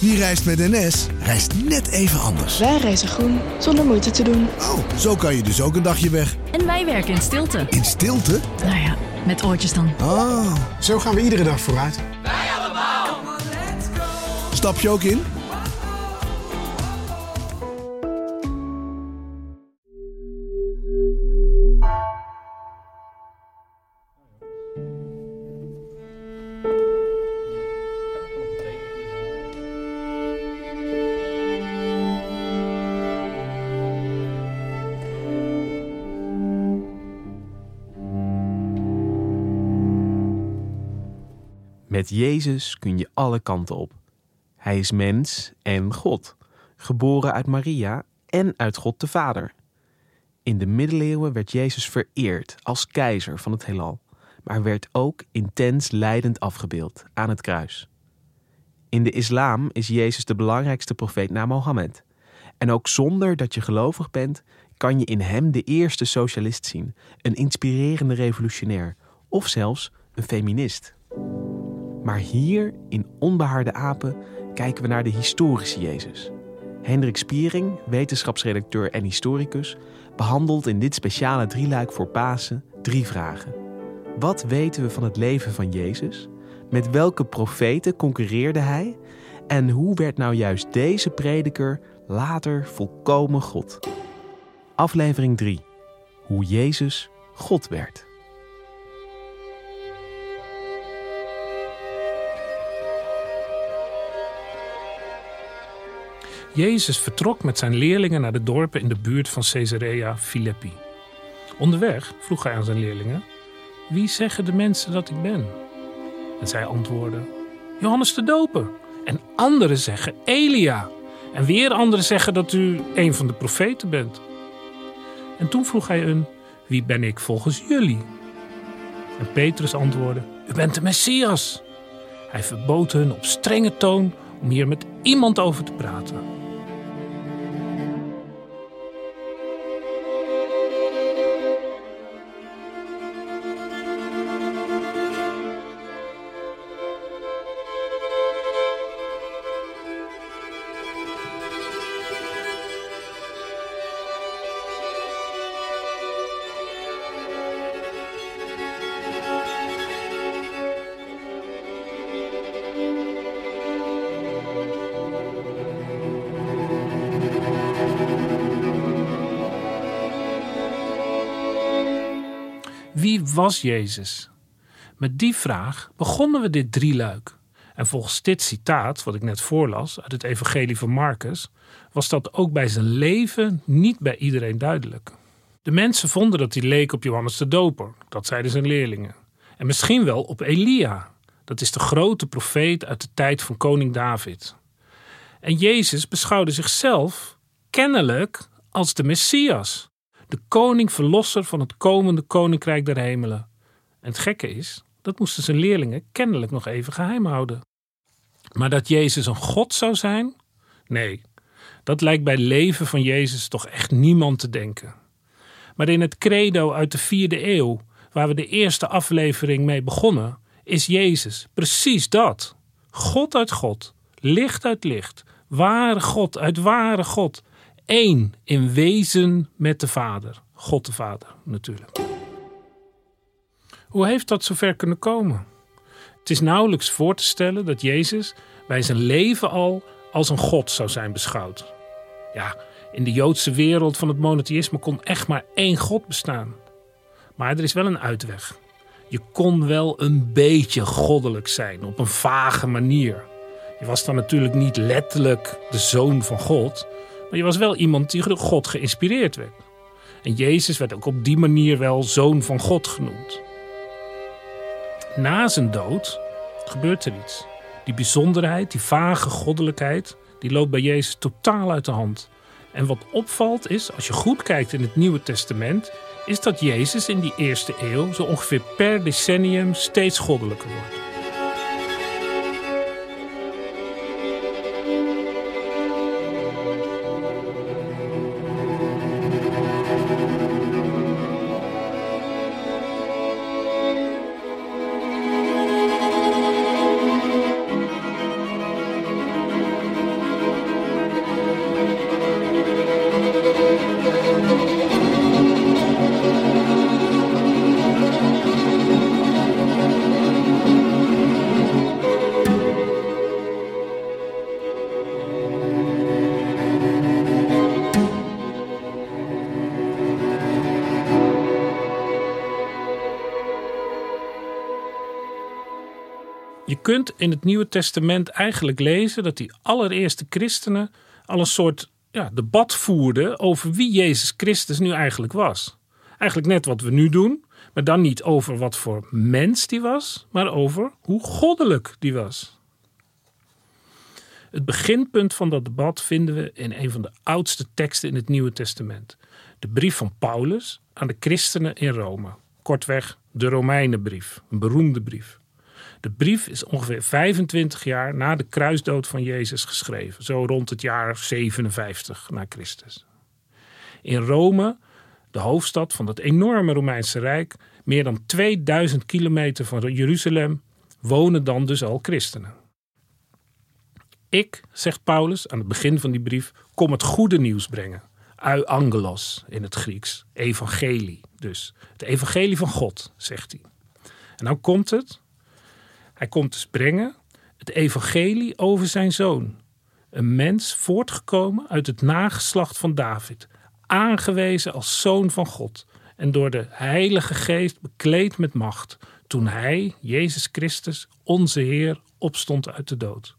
Wie reist met NS, reist net even anders. Wij reizen groen, zonder moeite te doen. Oh, zo kan je dus ook een dagje weg. En wij werken in stilte. In stilte? Nou ja, met oortjes dan. Oh. Zo gaan we iedere dag vooruit. Stap je ook in? Met Jezus kun je alle kanten op. Hij is mens en God, geboren uit Maria en uit God de Vader. In de middeleeuwen werd Jezus vereerd als keizer van het heelal, maar werd ook intens lijdend afgebeeld aan het kruis. In de islam is Jezus de belangrijkste profeet na Mohammed. En ook zonder dat je gelovig bent, kan je in hem de eerste socialist zien, een inspirerende revolutionair of zelfs een feminist. Maar hier in Onbehaarde Apen kijken we naar de historische Jezus. Hendrik Spiering, wetenschapsredacteur en historicus, behandelt in dit speciale drieluik voor Pasen drie vragen. Wat weten we van het leven van Jezus? Met welke profeten concurreerde hij? En hoe werd nou juist deze prediker later volkomen God? Aflevering 3. Hoe Jezus God werd. Jezus vertrok met zijn leerlingen naar de dorpen in de buurt van Caesarea Philippi. Onderweg vroeg hij aan zijn leerlingen: Wie zeggen de mensen dat ik ben? En zij antwoordden: Johannes de Doper. En anderen zeggen Elia. En weer anderen zeggen dat u een van de profeten bent. En toen vroeg hij hun: Wie ben ik volgens jullie? En Petrus antwoordde: U bent de Messias. Hij verbood hun op strenge toon om hier met iemand over te praten. Wie was Jezus? Met die vraag begonnen we dit drieluik. En volgens dit citaat, wat ik net voorlas uit het Evangelie van Marcus, was dat ook bij zijn leven niet bij iedereen duidelijk. De mensen vonden dat hij leek op Johannes de Doper, dat zeiden zijn leerlingen. En misschien wel op Elia, dat is de grote profeet uit de tijd van koning David. En Jezus beschouwde zichzelf kennelijk als de Messias de koning verlosser van het komende koninkrijk der hemelen. En het gekke is, dat moesten zijn leerlingen kennelijk nog even geheim houden. Maar dat Jezus een God zou zijn? Nee, dat lijkt bij leven van Jezus toch echt niemand te denken. Maar in het credo uit de vierde eeuw, waar we de eerste aflevering mee begonnen, is Jezus precies dat. God uit God, licht uit licht, ware God uit ware God, één in wezen met de Vader. God de Vader natuurlijk. Hoe heeft dat zover kunnen komen? Het is nauwelijks voor te stellen dat Jezus bij zijn leven al als een God zou zijn beschouwd. Ja, in de Joodse wereld van het monotheïsme kon echt maar één God bestaan. Maar er is wel een uitweg. Je kon wel een beetje goddelijk zijn op een vage manier. Je was dan natuurlijk niet letterlijk de zoon van God, maar je was wel iemand die door God geïnspireerd werd. En Jezus werd ook op die manier wel zoon van God genoemd. Na zijn dood gebeurt er iets. Die bijzonderheid, die vage goddelijkheid, die loopt bij Jezus totaal uit de hand. En wat opvalt is, als je goed kijkt in het Nieuwe Testament, is dat Jezus in die eerste eeuw zo ongeveer per decennium steeds goddelijker wordt. Kunt in het Nieuwe Testament eigenlijk lezen dat die allereerste christenen al een soort ja, debat voerden over wie Jezus Christus nu eigenlijk was. Eigenlijk net wat we nu doen, maar dan niet over wat voor mens die was, maar over hoe goddelijk die was. Het beginpunt van dat debat vinden we in een van de oudste teksten in het Nieuwe Testament. De brief van Paulus aan de christenen in Rome. Kortweg de Romeinenbrief, een beroemde brief. De brief is ongeveer 25 jaar na de kruisdood van Jezus geschreven, zo rond het jaar 57 na Christus. In Rome, de hoofdstad van dat enorme Romeinse Rijk, meer dan 2000 kilometer van Jeruzalem, wonen dan dus al christenen. Ik, zegt Paulus aan het begin van die brief, kom het goede nieuws brengen. Euangelos in het Grieks, evangelie dus. Het evangelie van God, zegt hij. En nou komt het, hij komt dus brengen het evangelie over zijn zoon. Een mens voortgekomen uit het nageslacht van David, aangewezen als zoon van God en door de Heilige Geest bekleed met macht, toen hij, Jezus Christus, onze Heer, opstond uit de dood.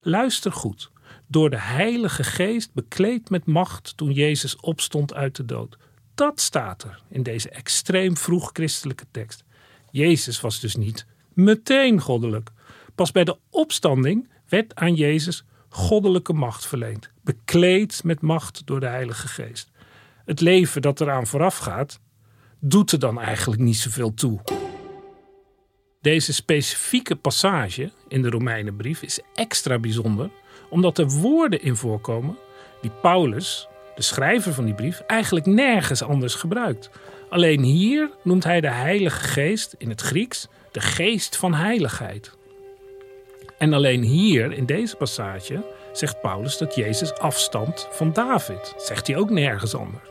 Luister goed. Door de Heilige Geest bekleed met macht toen Jezus opstond uit de dood. Dat staat er in deze extreem vroeg christelijke tekst. Jezus was dus niet meteen goddelijk. Pas bij de opstanding werd aan Jezus goddelijke macht verleend, bekleed met macht door de Heilige Geest. Het leven dat eraan voorafgaat, doet er dan eigenlijk niet zoveel toe. Deze specifieke passage in de Romeinenbrief is extra bijzonder, omdat er woorden in voorkomen die Paulus, de schrijver van die brief, eigenlijk nergens anders gebruikt. Alleen hier noemt hij de Heilige Geest in het Grieks de geest van heiligheid. En alleen hier in deze passage zegt Paulus dat Jezus afstamt van David. Zegt hij ook nergens anders.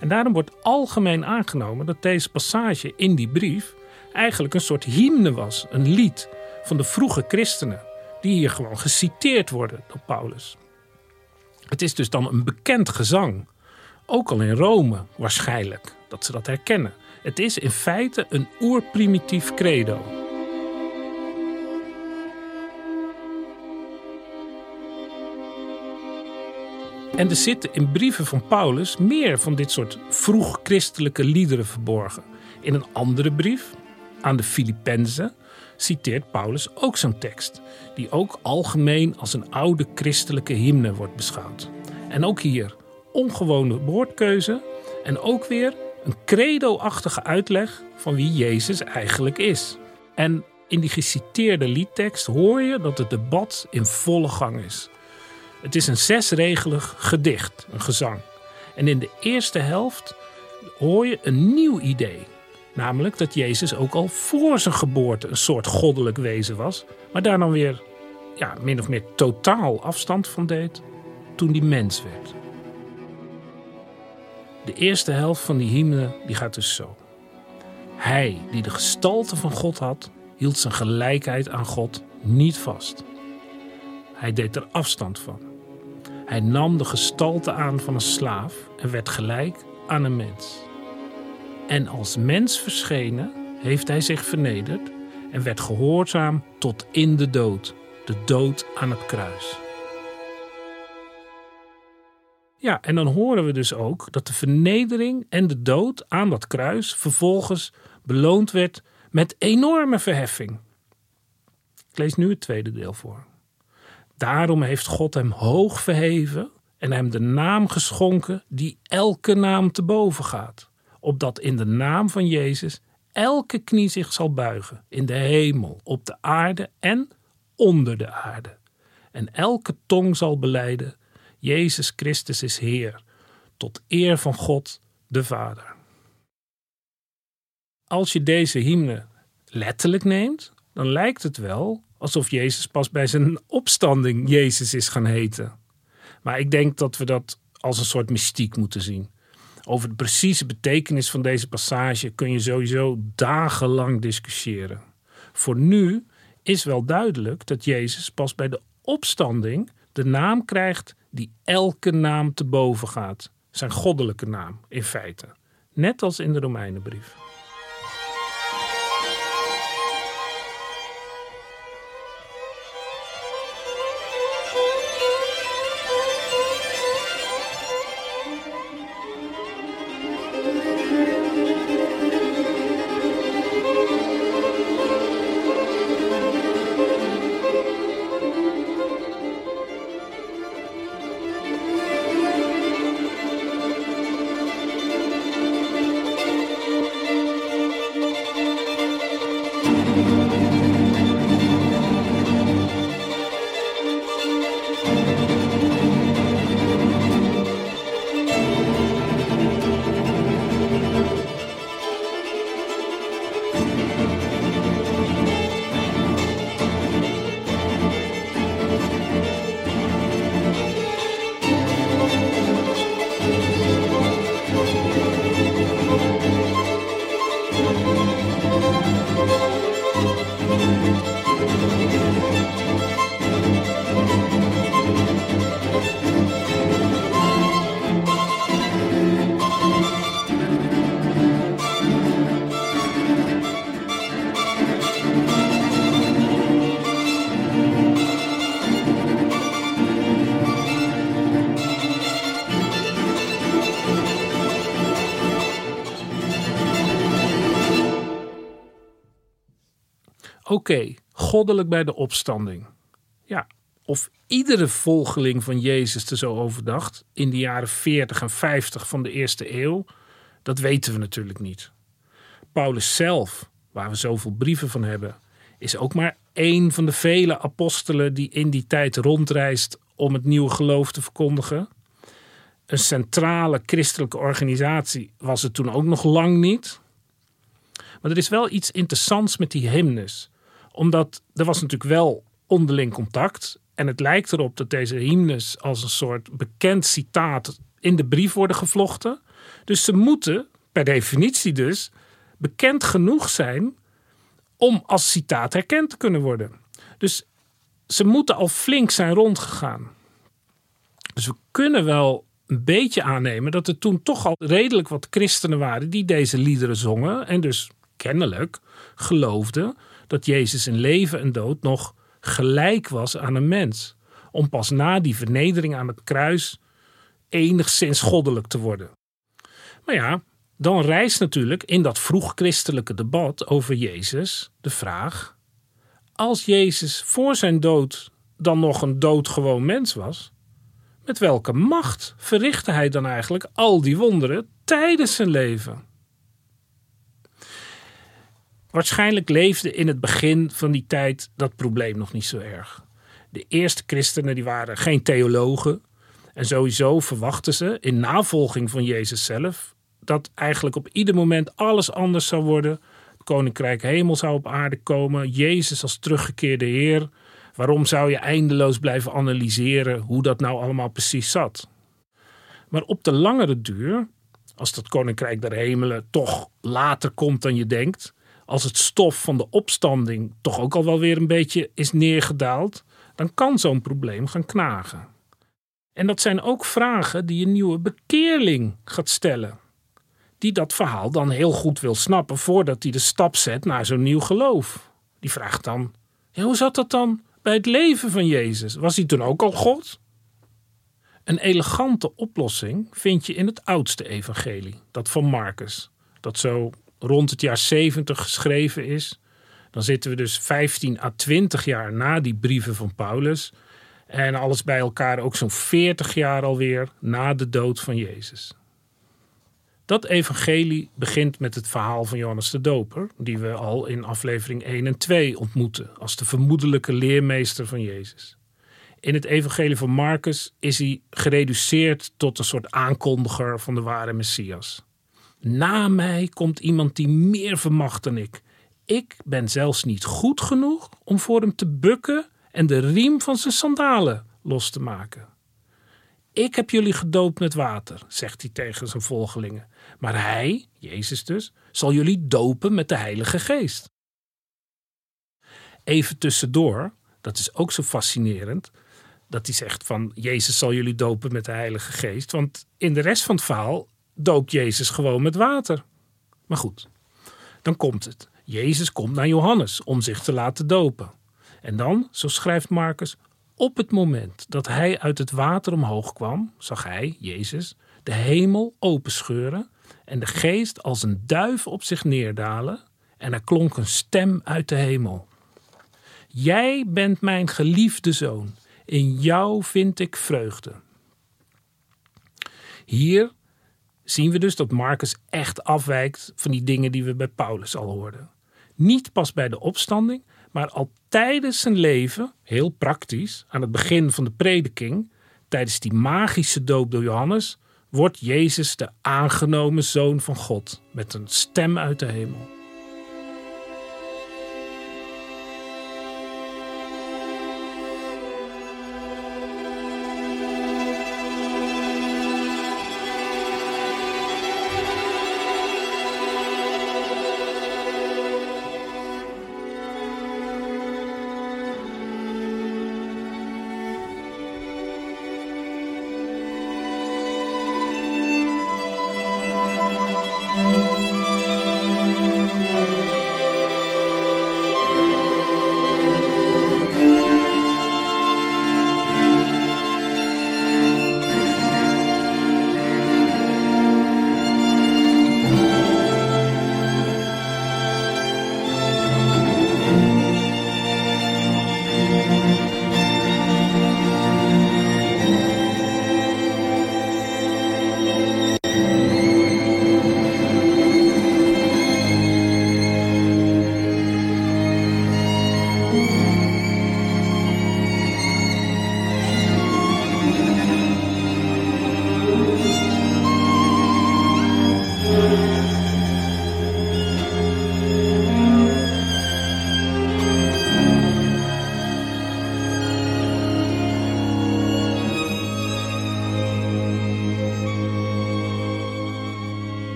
En daarom wordt algemeen aangenomen dat deze passage in die brief eigenlijk een soort hymne was, een lied van de vroege christenen, die hier gewoon geciteerd worden door Paulus. Het is dus dan een bekend gezang, ook al in Rome waarschijnlijk, dat ze dat herkennen. Het is in feite een oerprimitief credo. En er zitten in brieven van Paulus meer van dit soort vroeg-christelijke liederen verborgen. In een andere brief, aan de Filippenzen, citeert Paulus ook zo'n tekst, die ook algemeen als een oude christelijke hymne wordt beschouwd. En ook hier ongewone woordkeuze en ook weer een credo-achtige uitleg van wie Jezus eigenlijk is. En in die geciteerde liedtekst hoor je dat het debat in volle gang is. Het is een zesregelig gedicht, een gezang. En in de eerste helft hoor je een nieuw idee. Namelijk dat Jezus ook al voor zijn geboorte een soort goddelijk wezen was, maar daar dan weer ja, min of meer totaal afstand van deed toen hij mens werd. De eerste helft van die hymne die gaat dus zo. Hij die de gestalte van God had, hield zijn gelijkheid aan God niet vast. Hij deed er afstand van. Hij nam de gestalte aan van een slaaf en werd gelijk aan een mens. En als mens verschenen heeft hij zich vernederd en werd gehoorzaam tot in de dood, de dood aan het kruis. Ja, en dan horen we dus ook dat de vernedering en de dood aan dat kruis vervolgens beloond werd met enorme verheffing. Ik lees nu het tweede deel voor. Daarom heeft God hem hoog verheven en hem de naam geschonken die elke naam te boven gaat opdat in de naam van Jezus elke knie zich zal buigen, in de hemel, op de aarde en onder de aarde. En elke tong zal beleiden, Jezus Christus is Heer, tot eer van God de Vader. Als je deze hymne letterlijk neemt, dan lijkt het wel alsof Jezus pas bij zijn opstanding Jezus is gaan heten. Maar ik denk dat we dat als een soort mystiek moeten zien. Over de precieze betekenis van deze passage kun je sowieso dagenlang discussiëren. Voor nu is wel duidelijk dat Jezus pas bij de opstanding de naam krijgt die elke naam te boven gaat. Zijn goddelijke naam, in feite. Net als in de Romeinenbrief. Oké, goddelijk bij de opstanding. Ja, of iedere volgeling van Jezus er zo over dacht in de jaren 40 en 50 van de eerste eeuw, dat weten we natuurlijk niet. Paulus zelf, waar we zoveel brieven van hebben, is ook maar één van de vele apostelen die in die tijd rondreist om het nieuwe geloof te verkondigen. Een centrale christelijke organisatie was het toen ook nog lang niet. Maar er is wel iets interessants met die hymnes omdat er was natuurlijk wel onderling contact. En het lijkt erop dat deze hymnes als een soort bekend citaat in de brief worden gevlochten. Dus ze moeten, per definitie dus, bekend genoeg zijn om als citaat herkend te kunnen worden. Dus ze moeten al flink zijn rondgegaan. Dus we kunnen wel een beetje aannemen dat er toen toch al redelijk wat christenen waren die deze liederen zongen en dus kennelijk geloofden dat Jezus in leven en dood nog gelijk was aan een mens. Om pas na die vernedering aan het kruis enigszins goddelijk te worden. Maar ja, dan rijst natuurlijk in dat vroeg-christelijke debat over Jezus de vraag: als Jezus voor zijn dood dan nog een doodgewoon mens was, met welke macht verrichtte hij dan eigenlijk al die wonderen tijdens zijn leven? Waarschijnlijk leefde in het begin van die tijd dat probleem nog niet zo erg. De eerste christenen die waren geen theologen. En sowieso verwachten ze, in navolging van Jezus zelf, dat eigenlijk op ieder moment alles anders zou worden. Het koninkrijk hemel zou op aarde komen. Jezus als teruggekeerde Heer. Waarom zou je eindeloos blijven analyseren hoe dat nou allemaal precies zat? Maar op de langere duur, als dat koninkrijk der hemelen toch later komt dan je denkt, als het stof van de opstanding toch ook al wel weer een beetje is neergedaald, dan kan zo'n probleem gaan knagen. En dat zijn ook vragen die een nieuwe bekeerling gaat stellen. Die dat verhaal dan heel goed wil snappen voordat hij de stap zet naar zo'n nieuw geloof. Die vraagt dan: ja, hoe zat dat dan bij het leven van Jezus? Was hij toen ook al God? Een elegante oplossing vind je in het oudste evangelie, dat van Marcus, dat zo rond het jaar 70 geschreven is. Dan zitten we dus 15 à 20 jaar na die brieven van Paulus. En alles bij elkaar ook zo'n 40 jaar alweer na de dood van Jezus. Dat evangelie begint met het verhaal van Johannes de Doper, die we al in aflevering 1 en 2 ontmoeten als de vermoedelijke leermeester van Jezus. In het evangelie van Marcus is hij gereduceerd tot een soort aankondiger van de ware Messias. Na mij komt iemand die meer vermacht dan ik. Ik ben zelfs niet goed genoeg om voor hem te bukken en de riem van zijn sandalen los te maken. Ik heb jullie gedoopt met water, zegt hij tegen zijn volgelingen. Maar hij, Jezus dus, zal jullie dopen met de Heilige Geest. Even tussendoor, dat is ook zo fascinerend, dat hij zegt van Jezus zal jullie dopen met de Heilige Geest. Want in de rest van het verhaal doopt Jezus gewoon met water. Maar goed, dan komt het. Jezus komt naar Johannes om zich te laten dopen. En dan, zo schrijft Marcus, op het moment dat hij uit het water omhoog kwam, zag hij, Jezus, de hemel openscheuren en de geest als een duif op zich neerdalen en er klonk een stem uit de hemel. Jij bent mijn geliefde zoon, in jou vind ik vreugde. Hier zien we dus dat Marcus echt afwijkt van die dingen die we bij Paulus al hoorden. Niet pas bij de opstanding, maar al tijdens zijn leven, heel praktisch, aan het begin van de prediking, tijdens die magische doop door Johannes, wordt Jezus de aangenomen zoon van God met een stem uit de hemel.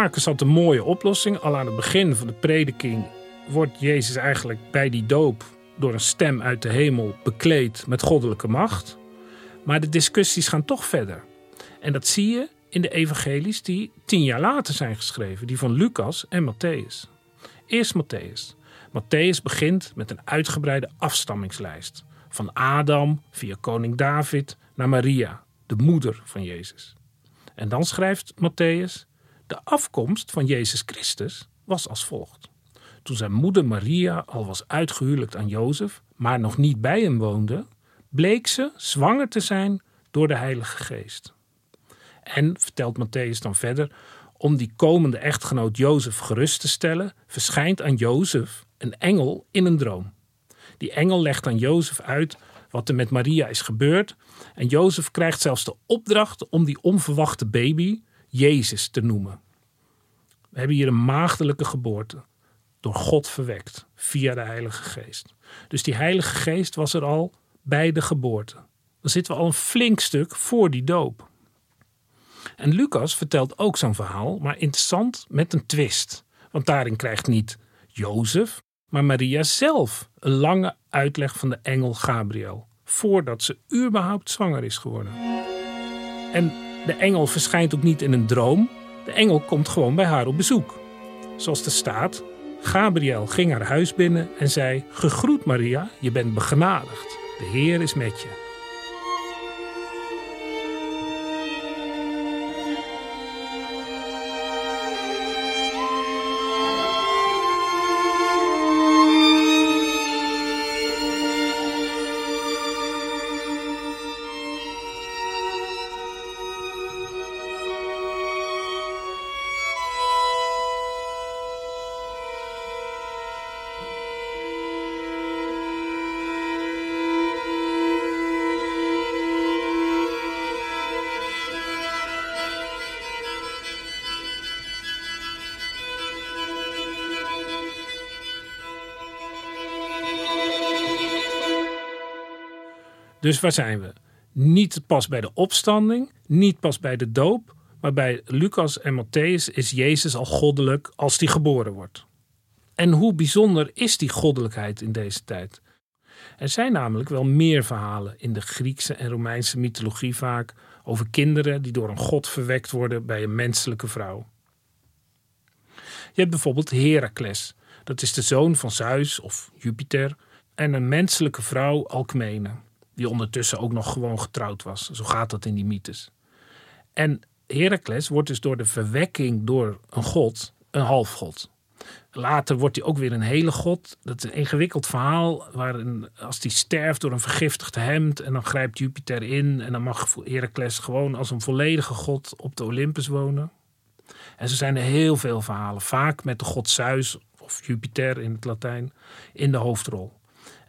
Marcus had een mooie oplossing. Al aan het begin van de prediking wordt Jezus eigenlijk bij die doop door een stem uit de hemel bekleed met goddelijke macht. Maar de discussies gaan toch verder. En dat zie je in de evangelies die tien jaar later zijn geschreven, die van Lucas en Matthäus. Eerst Matthäus. Matthäus begint met een uitgebreide afstammingslijst. Van Adam via koning David naar Maria, de moeder van Jezus. En dan schrijft Matthäus: De afkomst van Jezus Christus was als volgt. Toen zijn moeder Maria al was uitgehuwelijkt aan Jozef, maar nog niet bij hem woonde, bleek ze zwanger te zijn door de Heilige Geest. En, vertelt Matthäus dan verder, om die komende echtgenoot Jozef gerust te stellen, verschijnt aan Jozef een engel in een droom. Die engel legt aan Jozef uit wat er met Maria is gebeurd. En Jozef krijgt zelfs de opdracht om die onverwachte baby Jezus te noemen. We hebben hier een maagdelijke geboorte, door God verwekt, via de Heilige Geest. Dus die Heilige Geest was er al bij de geboorte. Dan zitten we al een flink stuk voor die doop. En Lucas vertelt ook zo'n verhaal, maar interessant met een twist. Want daarin krijgt niet Jozef, maar Maria zelf een lange uitleg van de engel Gabriel. Voordat ze überhaupt zwanger is geworden. En de engel verschijnt ook niet in een droom. De engel komt gewoon bij haar op bezoek. Zoals er staat, Gabriel ging haar huis binnen en zei: Gegroet Maria, je bent begenadigd. De Heer is met je. Dus waar zijn we? Niet pas bij de opstanding, niet pas bij de doop, maar bij Lucas en Matthäus is Jezus al goddelijk als die geboren wordt. En hoe bijzonder is die goddelijkheid in deze tijd? Er zijn namelijk wel meer verhalen in de Griekse en Romeinse mythologie vaak over kinderen die door een god verwekt worden bij een menselijke vrouw. Je hebt bijvoorbeeld Herakles, dat is de zoon van Zeus of Jupiter, en een menselijke vrouw Alcmene, die ondertussen ook nog gewoon getrouwd was. Zo gaat dat in die mythes. En Herakles wordt dus door de verwekking door een god een halfgod. Later wordt hij ook weer een hele god. Dat is een ingewikkeld verhaal. Waarin als hij sterft door een vergiftigd hemd. En dan grijpt Jupiter in. En dan mag Heracles gewoon als een volledige god op de Olympus wonen. En zo zijn er heel veel verhalen. Vaak met de god Zeus of Jupiter in het Latijn in de hoofdrol.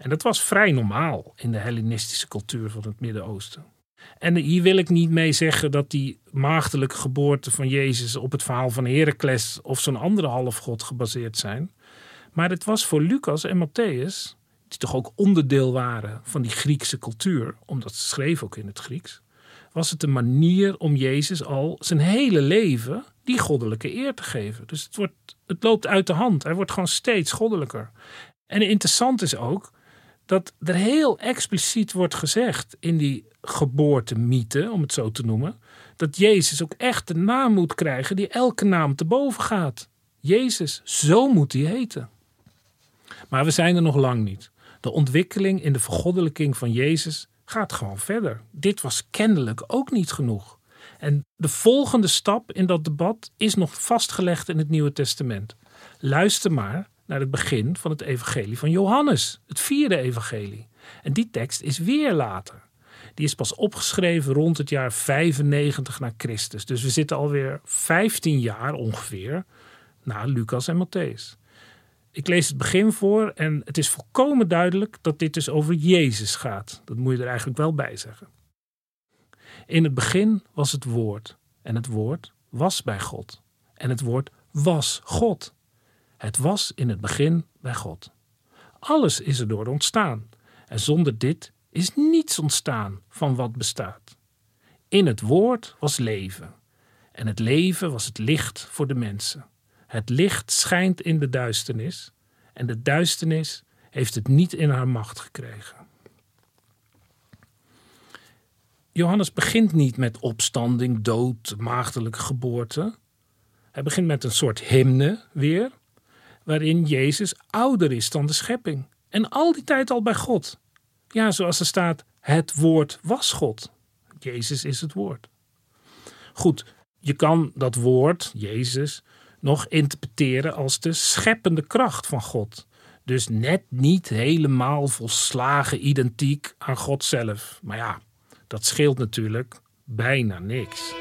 En dat was vrij normaal in de Hellenistische cultuur van het Midden-Oosten. En hier wil ik niet mee zeggen dat die maagdelijke geboorte van Jezus op het verhaal van Heracles of zo'n andere halfgod gebaseerd zijn. Maar het was voor Lucas en Matthäus, die toch ook onderdeel waren van die Griekse cultuur, omdat ze schreven ook in het Grieks, was het een manier om Jezus al zijn hele leven die goddelijke eer te geven. Dus het, wordt, het loopt uit de hand. Hij wordt gewoon steeds goddelijker. En interessant is ook dat er heel expliciet wordt gezegd in die geboortemythe, om het zo te noemen, dat Jezus ook echt de naam moet krijgen die elke naam te boven gaat. Jezus, zo moet hij heten. Maar we zijn er nog lang niet. De ontwikkeling in de vergoddelijking van Jezus gaat gewoon verder. Dit was kennelijk ook niet genoeg. En de volgende stap in dat debat is nog vastgelegd in het Nieuwe Testament. Luister maar naar het begin van het Evangelie van Johannes, het vierde Evangelie. En die tekst is weer later. Die is pas opgeschreven rond het jaar 95 na Christus. Dus we zitten alweer 15 jaar ongeveer na Lucas en Matthäus. Ik lees het begin voor en het is volkomen duidelijk dat dit dus over Jezus gaat. Dat moet je er eigenlijk wel bij zeggen. In het begin was het woord en het woord was bij God. En het woord was God. Het was in het begin bij God. Alles is er door ontstaan. En zonder dit is niets ontstaan van wat bestaat. In het woord was leven. En het leven was het licht voor de mensen. Het licht schijnt in de duisternis. En de duisternis heeft het niet in haar macht gekregen. Johannes begint niet met opstanding, dood, maagdelijke geboorte. Hij begint met een soort hymne weer, waarin Jezus ouder is dan de schepping. En al die tijd al bij God. Ja, zoals er staat, het woord was God. Jezus is het woord. Goed, je kan dat woord, Jezus, nog interpreteren als de scheppende kracht van God. Dus net niet helemaal volslagen identiek aan God zelf. Maar ja, dat scheelt natuurlijk bijna niks.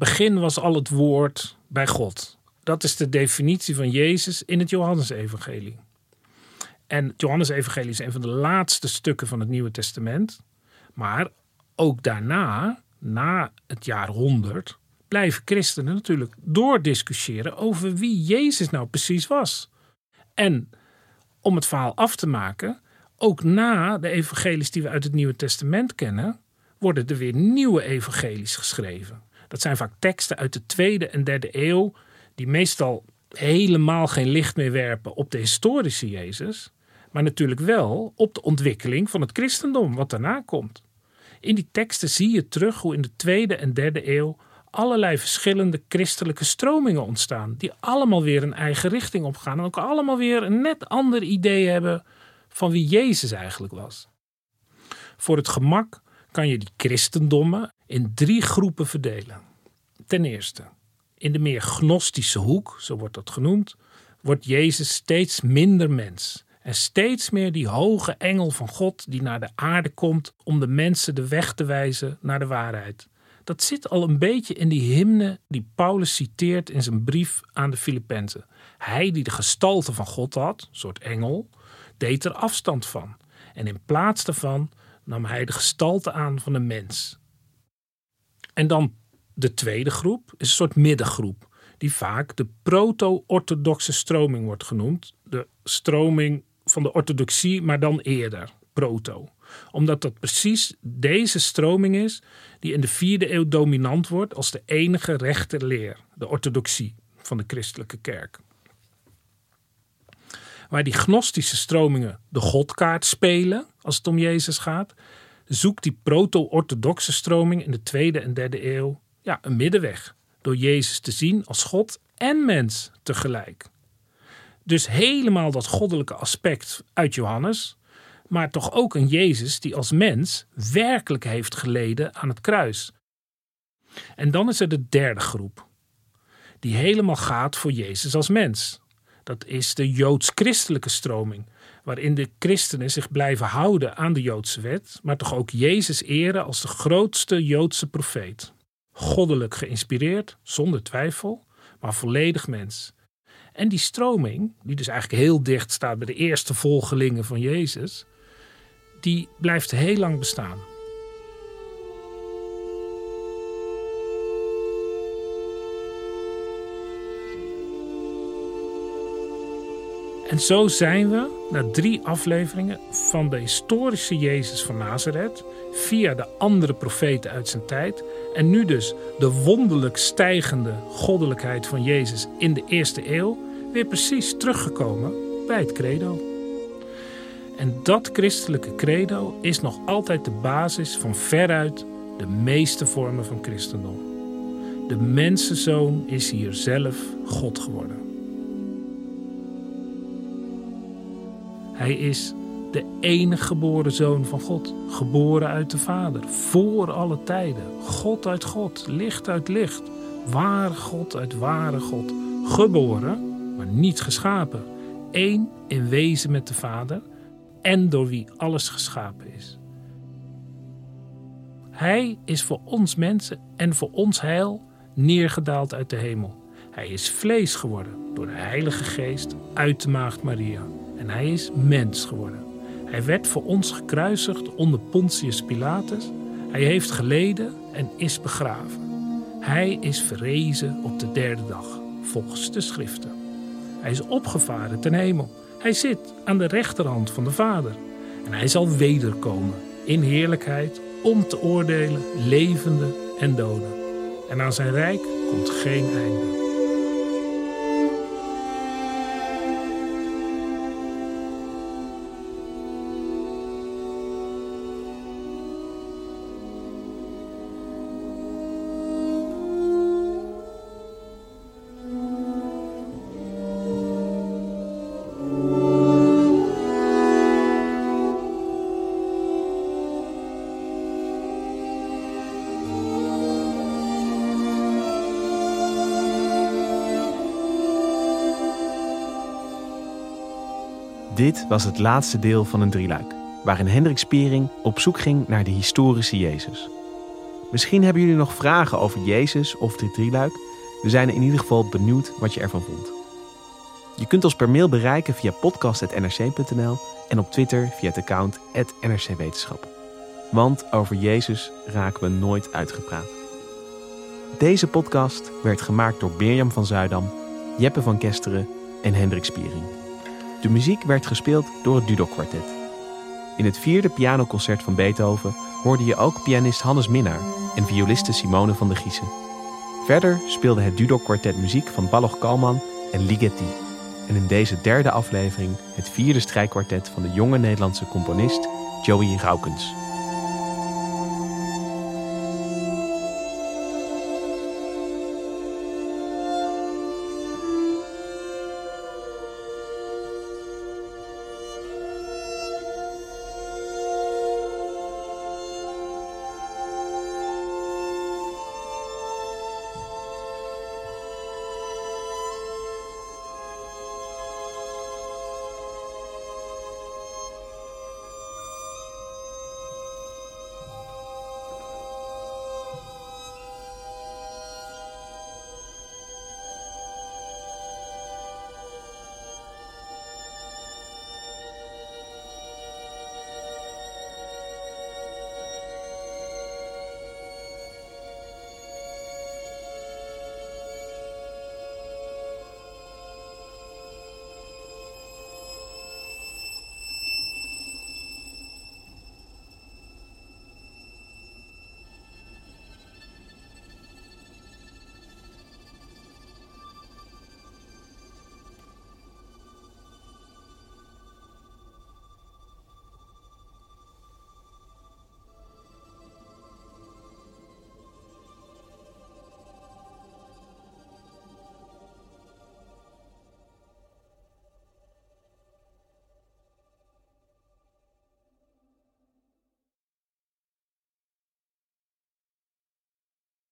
Begin was al het woord bij God. Dat is de definitie van Jezus in het Johannesevangelie. En het Johannesevangelie is een van de laatste stukken van het Nieuwe Testament. Maar ook daarna, na het jaar 100, blijven christenen natuurlijk doordiscussiëren over wie Jezus nou precies was. En om het verhaal af te maken, ook na de evangelies die we uit het Nieuwe Testament kennen, worden er weer nieuwe evangelies geschreven. Dat zijn vaak teksten uit de tweede en derde eeuw, die meestal helemaal geen licht meer werpen op de historische Jezus, maar natuurlijk wel op de ontwikkeling van het christendom, wat daarna komt. In die teksten zie je terug hoe in de tweede en derde eeuw allerlei verschillende christelijke stromingen ontstaan, die allemaal weer een eigen richting opgaan en ook allemaal weer een net ander idee hebben van wie Jezus eigenlijk was. Voor het gemak kan je die christendommen in drie groepen verdelen. Ten eerste, in de meer gnostische hoek, zo wordt dat genoemd, wordt Jezus steeds minder mens. En steeds meer die hoge engel van God die naar de aarde komt om de mensen de weg te wijzen naar de waarheid. Dat zit al een beetje in die hymne die Paulus citeert in zijn brief aan de Filippenzen. Hij die de gestalte van God had, een soort engel, deed er afstand van. En in plaats daarvan nam hij de gestalte aan van een mens. En dan de tweede groep is een soort middengroep, die vaak de proto-orthodoxe stroming wordt genoemd. De stroming van de orthodoxie, maar dan eerder, proto. Omdat dat precies deze stroming is die in de vierde eeuw dominant wordt als de enige rechte leer, de orthodoxie van de christelijke kerk. Waar die gnostische stromingen de godkaart spelen als het om Jezus gaat, zoekt die proto-orthodoxe stroming in de tweede en derde eeuw ja, een middenweg. Door Jezus te zien als God en mens tegelijk. Dus helemaal dat goddelijke aspect uit Johannes, maar toch ook een Jezus die als mens werkelijk heeft geleden aan het kruis. En dan is er de derde groep, die helemaal gaat voor Jezus als mens. Dat is de joods-christelijke stroming, waarin de christenen zich blijven houden aan de Joodse wet, maar toch ook Jezus eren als de grootste Joodse profeet. Goddelijk geïnspireerd, zonder twijfel, maar volledig mens. En die stroming, die dus eigenlijk heel dicht staat bij de eerste volgelingen van Jezus, die blijft heel lang bestaan. En zo zijn we, na drie afleveringen van de historische Jezus van Nazareth, via de andere profeten uit zijn tijd, en nu dus de wonderlijk stijgende goddelijkheid van Jezus in de eerste eeuw, weer precies teruggekomen bij het credo. En dat christelijke credo is nog altijd de basis van veruit de meeste vormen van christendom. De mensenzoon is hier zelf God geworden. Hij is de enige geboren zoon van God, geboren uit de Vader, voor alle tijden. God uit God, licht uit licht, ware God uit ware God, geboren, maar niet geschapen. Eén in wezen met de Vader en door wie alles geschapen is. Hij is voor ons mensen en voor ons heil neergedaald uit de hemel. Hij is vlees geworden door de Heilige Geest uit de Maagd Maria. Hij is mens geworden. Hij werd voor ons gekruisigd onder Pontius Pilatus. Hij heeft geleden en is begraven. Hij is verrezen op de derde dag, volgens de schriften. Hij is opgevaren ten hemel. Hij zit aan de rechterhand van de Vader. En hij zal wederkomen in heerlijkheid om te oordelen levenden en doden. En aan zijn rijk komt geen einde. Dit was het laatste deel van een drieluik, waarin Hendrik Spiering op zoek ging naar de historische Jezus. Misschien hebben jullie nog vragen over Jezus of dit drieluik. We zijn in ieder geval benieuwd wat je ervan vond. Je kunt ons per mail bereiken via podcast.nrc.nl en op Twitter via het account @nrcwetenschap. Want over Jezus raken we nooit uitgepraat. Deze podcast werd gemaakt door Mirjam van Zuidam, Jeppe van Kesteren en Hendrik Spiering. De muziek werd gespeeld door het Dudok Quartet. In het vierde pianoconcert van Beethoven hoorde je ook pianist Hannes Minnaar en violiste Simone van de Giezen. Verder speelde het Dudok kwartet muziek van Balog Kalman en Ligeti. En in deze derde aflevering het vierde strijkkwartet van de jonge Nederlandse componist Joey Raukens.